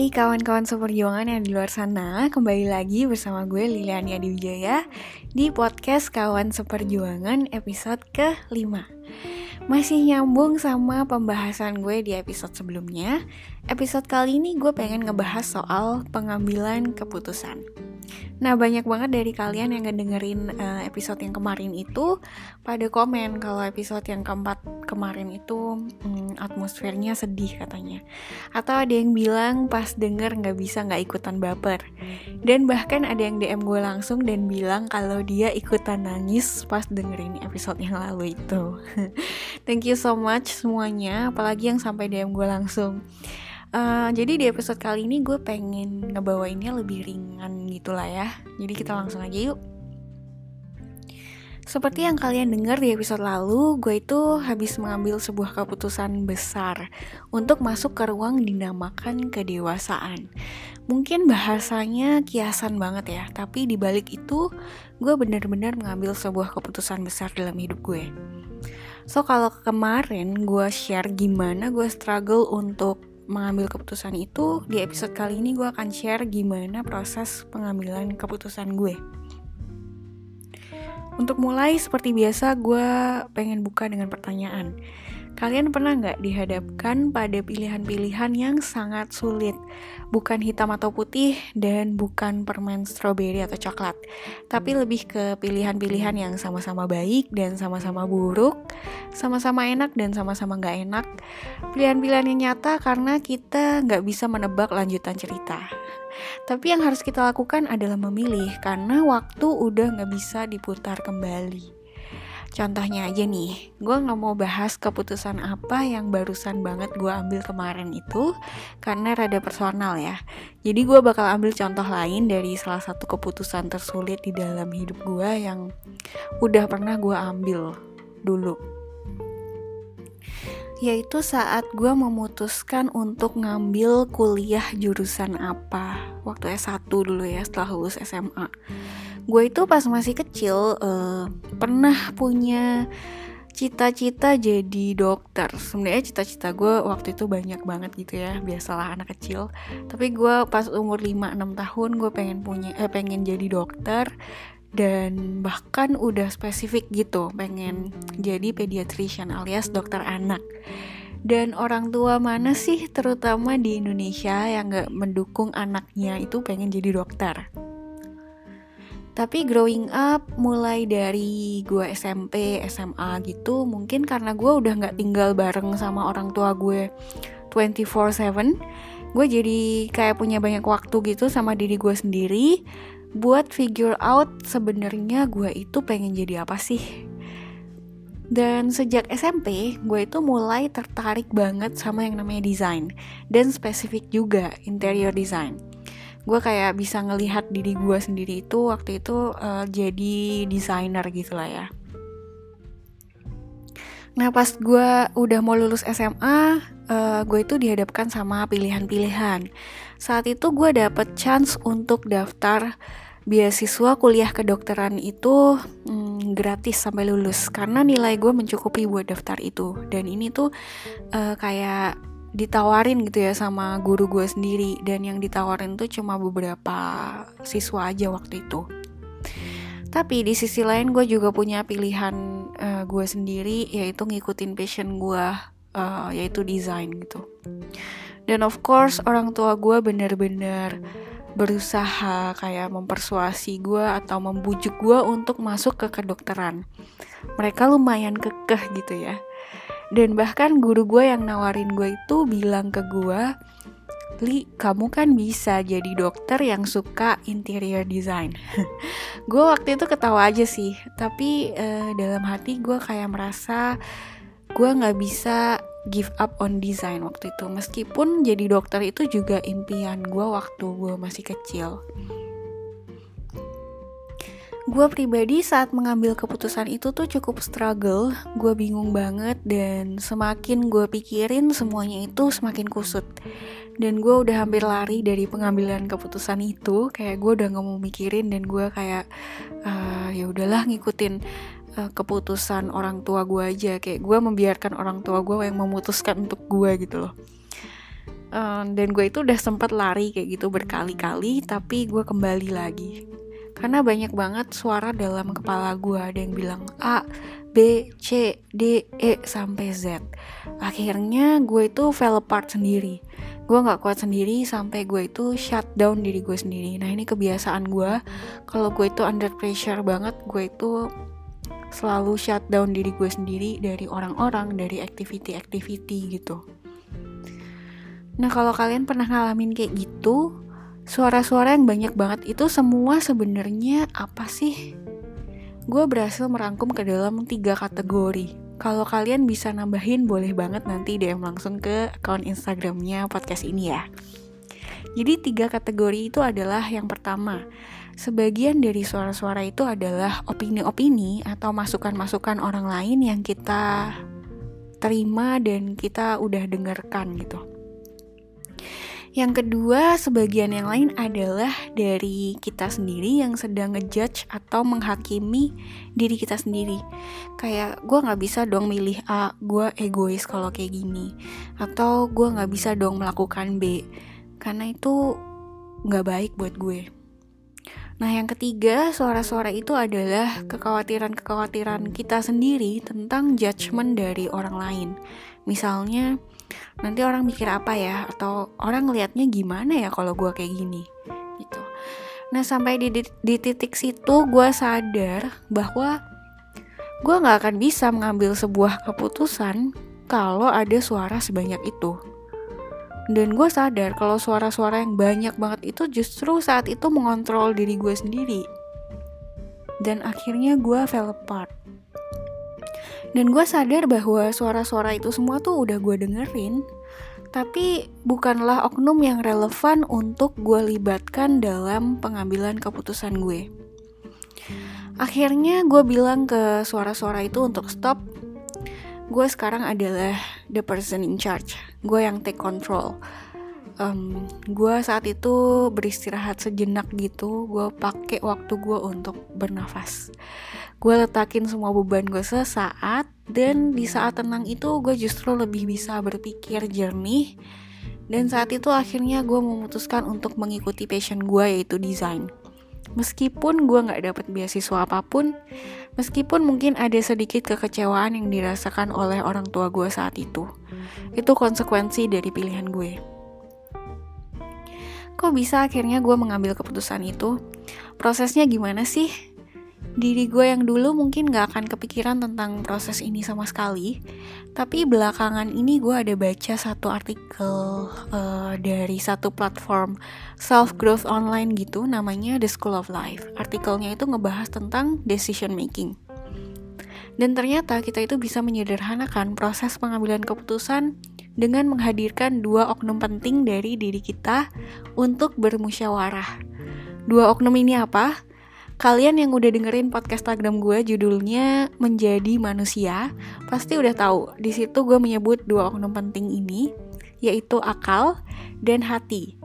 Hai kawan-kawan seperjuangan yang di luar sana Kembali lagi bersama gue Liliania Diwijaya Di podcast Kawan Seperjuangan episode ke-5 Masih nyambung sama pembahasan gue di episode sebelumnya Episode kali ini gue pengen ngebahas soal pengambilan keputusan Nah banyak banget dari kalian yang ngedengerin uh, episode yang kemarin itu pada komen kalau episode yang keempat kemarin itu um, atmosfernya sedih katanya. Atau ada yang bilang pas denger nggak bisa nggak ikutan baper. Dan bahkan ada yang DM gue langsung dan bilang kalau dia ikutan nangis pas dengerin episode yang lalu itu. Thank you so much semuanya, apalagi yang sampai DM gue langsung. Uh, jadi di episode kali ini gue pengen ngebawainnya lebih ringan gitu lah ya. Jadi kita langsung aja yuk. Seperti yang kalian dengar di episode lalu, gue itu habis mengambil sebuah keputusan besar untuk masuk ke ruang dinamakan kedewasaan. Mungkin bahasanya kiasan banget ya, tapi di balik itu gue benar-benar mengambil sebuah keputusan besar dalam hidup gue. So kalau kemarin gue share gimana gue struggle untuk mengambil keputusan itu, di episode kali ini gue akan share gimana proses pengambilan keputusan gue. Untuk mulai, seperti biasa, gue pengen buka dengan pertanyaan. Kalian pernah nggak dihadapkan pada pilihan-pilihan yang sangat sulit? Bukan hitam atau putih dan bukan permen stroberi atau coklat, tapi lebih ke pilihan-pilihan yang sama-sama baik dan sama-sama buruk, sama-sama enak dan sama-sama nggak enak. Pilihan-pilihan yang nyata karena kita nggak bisa menebak lanjutan cerita. Tapi yang harus kita lakukan adalah memilih karena waktu udah nggak bisa diputar kembali. Contohnya aja nih, gue gak mau bahas keputusan apa yang barusan banget gue ambil kemarin itu karena rada personal ya. Jadi gue bakal ambil contoh lain dari salah satu keputusan tersulit di dalam hidup gue yang udah pernah gue ambil dulu. Yaitu saat gue memutuskan untuk ngambil kuliah jurusan apa waktu S1 dulu ya setelah lulus SMA gue itu pas masih kecil uh, pernah punya cita-cita jadi dokter. Sebenarnya cita-cita gue waktu itu banyak banget gitu ya biasalah anak kecil. Tapi gue pas umur 5-6 tahun gue pengen punya eh, pengen jadi dokter. Dan bahkan udah spesifik gitu pengen jadi pediatrician alias dokter anak. Dan orang tua mana sih terutama di Indonesia yang gak mendukung anaknya itu pengen jadi dokter tapi growing up mulai dari gue SMP, SMA gitu Mungkin karena gue udah gak tinggal bareng sama orang tua gue 24-7 Gue jadi kayak punya banyak waktu gitu sama diri gue sendiri Buat figure out sebenarnya gue itu pengen jadi apa sih. Dan sejak SMP, gue itu mulai tertarik banget sama yang namanya desain dan spesifik juga interior design gue kayak bisa ngelihat diri gue sendiri itu waktu itu uh, jadi desainer gitu lah ya Nah pas gue udah mau lulus SMA, uh, eh, gue itu dihadapkan sama pilihan-pilihan. Saat itu gue dapet chance untuk daftar beasiswa kuliah kedokteran itu hmm, gratis sampai lulus karena nilai gue mencukupi buat daftar itu. Dan ini tuh uh, kayak ditawarin gitu ya sama guru gue sendiri. Dan yang ditawarin tuh cuma beberapa siswa aja waktu itu. Tapi di sisi lain gue juga punya pilihan uh, gue sendiri yaitu ngikutin passion gue uh, yaitu desain gitu. Dan of course orang tua gue bener-bener berusaha kayak mempersuasi gue atau membujuk gue untuk masuk ke kedokteran. Mereka lumayan kekeh gitu ya dan bahkan guru gue yang nawarin gue itu bilang ke gue Li, kamu kan bisa jadi dokter yang suka interior design. gue waktu itu ketawa aja sih, tapi uh, dalam hati gue kayak merasa gue nggak bisa give up on design waktu itu. Meskipun jadi dokter itu juga impian gue waktu gue masih kecil. Gue pribadi saat mengambil keputusan itu tuh cukup struggle, gue bingung banget dan semakin gue pikirin semuanya itu semakin kusut. Dan gue udah hampir lari dari pengambilan keputusan itu, kayak gue udah gak mau mikirin dan gue kayak uh, ya udahlah ngikutin uh, keputusan orang tua gue aja, kayak gue membiarkan orang tua gue yang memutuskan untuk gue gitu loh. uh, dan gue itu udah sempat lari kayak gitu berkali-kali tapi gue kembali lagi karena banyak banget suara dalam kepala gue ada yang bilang A B C D E sampai Z. Akhirnya gue itu fell apart sendiri. Gue nggak kuat sendiri sampai gue itu shut down diri gue sendiri. Nah ini kebiasaan gue kalau gue itu under pressure banget gue itu selalu shut down diri gue sendiri dari orang-orang dari activity-activity gitu. Nah kalau kalian pernah ngalamin kayak gitu suara-suara yang banyak banget itu semua sebenarnya apa sih gue berhasil merangkum ke dalam tiga kategori kalau kalian bisa nambahin boleh banget nanti DM langsung ke akun Instagramnya podcast ini ya. Jadi tiga kategori itu adalah yang pertama, sebagian dari suara-suara itu adalah opini-opini atau masukan-masukan orang lain yang kita terima dan kita udah dengarkan gitu. Yang kedua, sebagian yang lain adalah dari kita sendiri yang sedang ngejudge atau menghakimi diri kita sendiri. Kayak gue nggak bisa dong milih A, gue egois kalau kayak gini, atau gue nggak bisa dong melakukan B, karena itu nggak baik buat gue. Nah, yang ketiga, suara-suara itu adalah kekhawatiran-kekhawatiran kita sendiri tentang judgement dari orang lain. Misalnya, nanti orang mikir apa ya? Atau orang ngelihatnya gimana ya kalau gue kayak gini? Gitu. Nah sampai di, di, di titik situ gue sadar bahwa gue nggak akan bisa mengambil sebuah keputusan kalau ada suara sebanyak itu. Dan gue sadar kalau suara-suara yang banyak banget itu justru saat itu mengontrol diri gue sendiri. Dan akhirnya gue fell apart dan gue sadar bahwa suara-suara itu semua tuh udah gue dengerin, tapi bukanlah oknum yang relevan untuk gue libatkan dalam pengambilan keputusan gue. Akhirnya gue bilang ke suara-suara itu untuk stop. Gue sekarang adalah the person in charge. Gue yang take control um, gue saat itu beristirahat sejenak gitu. Gue pakai waktu gue untuk bernafas. Gue letakin semua beban gue sesaat dan di saat tenang itu gue justru lebih bisa berpikir jernih. Dan saat itu akhirnya gue memutuskan untuk mengikuti passion gue yaitu desain. Meskipun gue nggak dapet beasiswa apa pun meskipun mungkin ada sedikit kekecewaan yang dirasakan oleh orang tua gue saat itu. Itu konsekuensi dari pilihan gue kok bisa akhirnya gue mengambil keputusan itu? Prosesnya gimana sih? Diri gue yang dulu mungkin gak akan kepikiran tentang proses ini sama sekali Tapi belakangan ini gue ada baca satu artikel uh, dari satu platform self-growth online gitu Namanya The School of Life Artikelnya itu ngebahas tentang decision making dan ternyata kita itu bisa menyederhanakan proses pengambilan keputusan dengan menghadirkan dua oknum penting dari diri kita untuk bermusyawarah. Dua oknum ini apa? Kalian yang udah dengerin podcast Instagram gue judulnya Menjadi Manusia pasti udah tahu. Di situ gue menyebut dua oknum penting ini yaitu akal dan hati.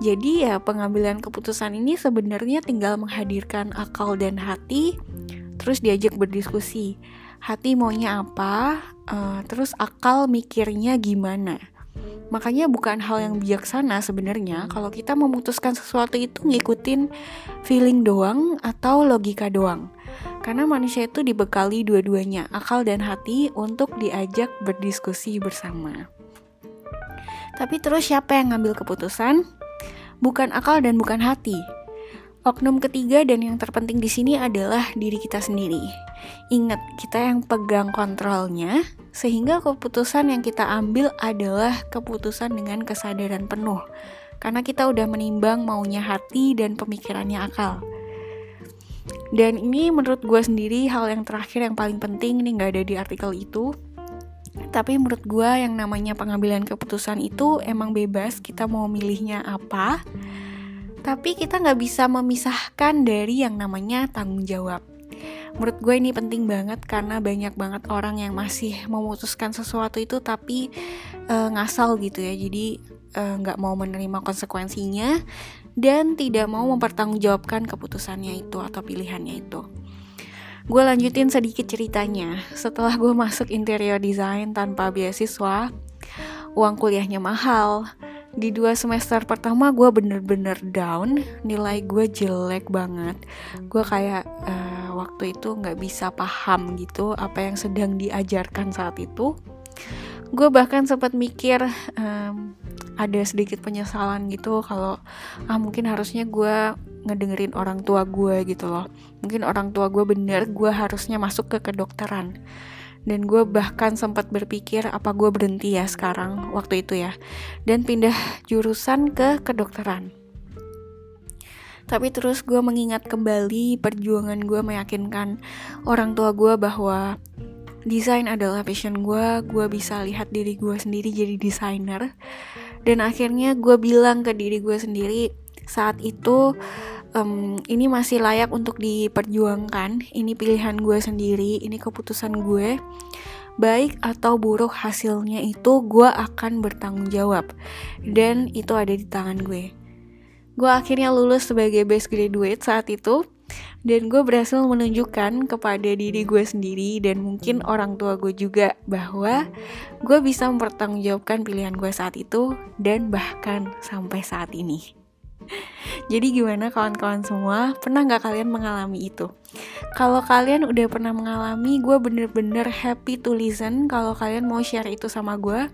Jadi ya pengambilan keputusan ini sebenarnya tinggal menghadirkan akal dan hati terus diajak berdiskusi hati maunya apa, uh, terus akal mikirnya gimana. Makanya bukan hal yang bijaksana sebenarnya kalau kita memutuskan sesuatu itu ngikutin feeling doang atau logika doang. Karena manusia itu dibekali dua-duanya, akal dan hati untuk diajak berdiskusi bersama. Tapi terus siapa yang ngambil keputusan? Bukan akal dan bukan hati, Oknum ketiga dan yang terpenting di sini adalah diri kita sendiri. Ingat, kita yang pegang kontrolnya, sehingga keputusan yang kita ambil adalah keputusan dengan kesadaran penuh. Karena kita udah menimbang maunya hati dan pemikirannya akal. Dan ini menurut gue sendiri hal yang terakhir yang paling penting nih gak ada di artikel itu. Tapi menurut gue yang namanya pengambilan keputusan itu emang bebas kita mau milihnya apa tapi kita nggak bisa memisahkan dari yang namanya tanggung jawab. Menurut gue ini penting banget karena banyak banget orang yang masih memutuskan sesuatu itu tapi uh, ngasal gitu ya. Jadi eh, nggak uh, mau menerima konsekuensinya dan tidak mau mempertanggungjawabkan keputusannya itu atau pilihannya itu. Gue lanjutin sedikit ceritanya. Setelah gue masuk interior design tanpa beasiswa, uang kuliahnya mahal, di dua semester pertama gue bener-bener down nilai gue jelek banget. Gue kayak uh, waktu itu nggak bisa paham gitu apa yang sedang diajarkan saat itu. Gue bahkan sempat mikir um, ada sedikit penyesalan gitu kalau ah mungkin harusnya gue ngedengerin orang tua gue gitu loh. Mungkin orang tua gue bener gue harusnya masuk ke kedokteran dan gue bahkan sempat berpikir apa gue berhenti ya sekarang waktu itu ya. Dan pindah jurusan ke kedokteran. Tapi terus gue mengingat kembali perjuangan gue meyakinkan orang tua gue bahwa desain adalah passion gue gue bisa lihat diri gue sendiri jadi desainer. Dan akhirnya gue bilang ke diri gue sendiri saat itu um, ini masih layak untuk diperjuangkan. Ini pilihan gue sendiri ini keputusan gue. Baik atau buruk hasilnya itu gue akan bertanggung jawab. Dan itu ada di tangan gue. Gue akhirnya lulus sebagai best graduate saat itu. Dan gue berhasil menunjukkan kepada diri gue sendiri dan mungkin orang tua gue juga bahwa gue bisa mempertanggungjawabkan pilihan gue saat itu dan bahkan sampai saat ini. Jadi gimana kawan-kawan semua? Pernah nggak kalian mengalami itu? Kalau kalian udah pernah mengalami, gue bener-bener happy to listen kalau kalian mau share itu sama gue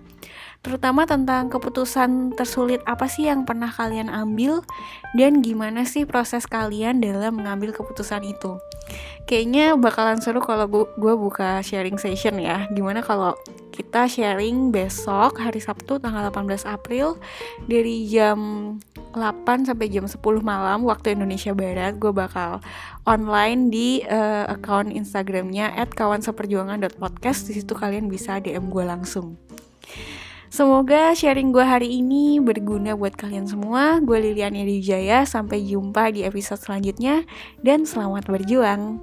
terutama tentang keputusan tersulit apa sih yang pernah kalian ambil dan gimana sih proses kalian dalam mengambil keputusan itu. Kayaknya bakalan seru kalau gue buka sharing session ya. Gimana kalau kita sharing besok hari Sabtu tanggal 18 April dari jam 8 sampai jam 10 malam waktu Indonesia Barat gue bakal online di uh, account Instagramnya @kawanseperjuangan.podcast di situ kalian bisa DM gue langsung. Semoga sharing gue hari ini berguna buat kalian semua. Gue Lilian Wijaya, sampai jumpa di episode selanjutnya dan selamat berjuang.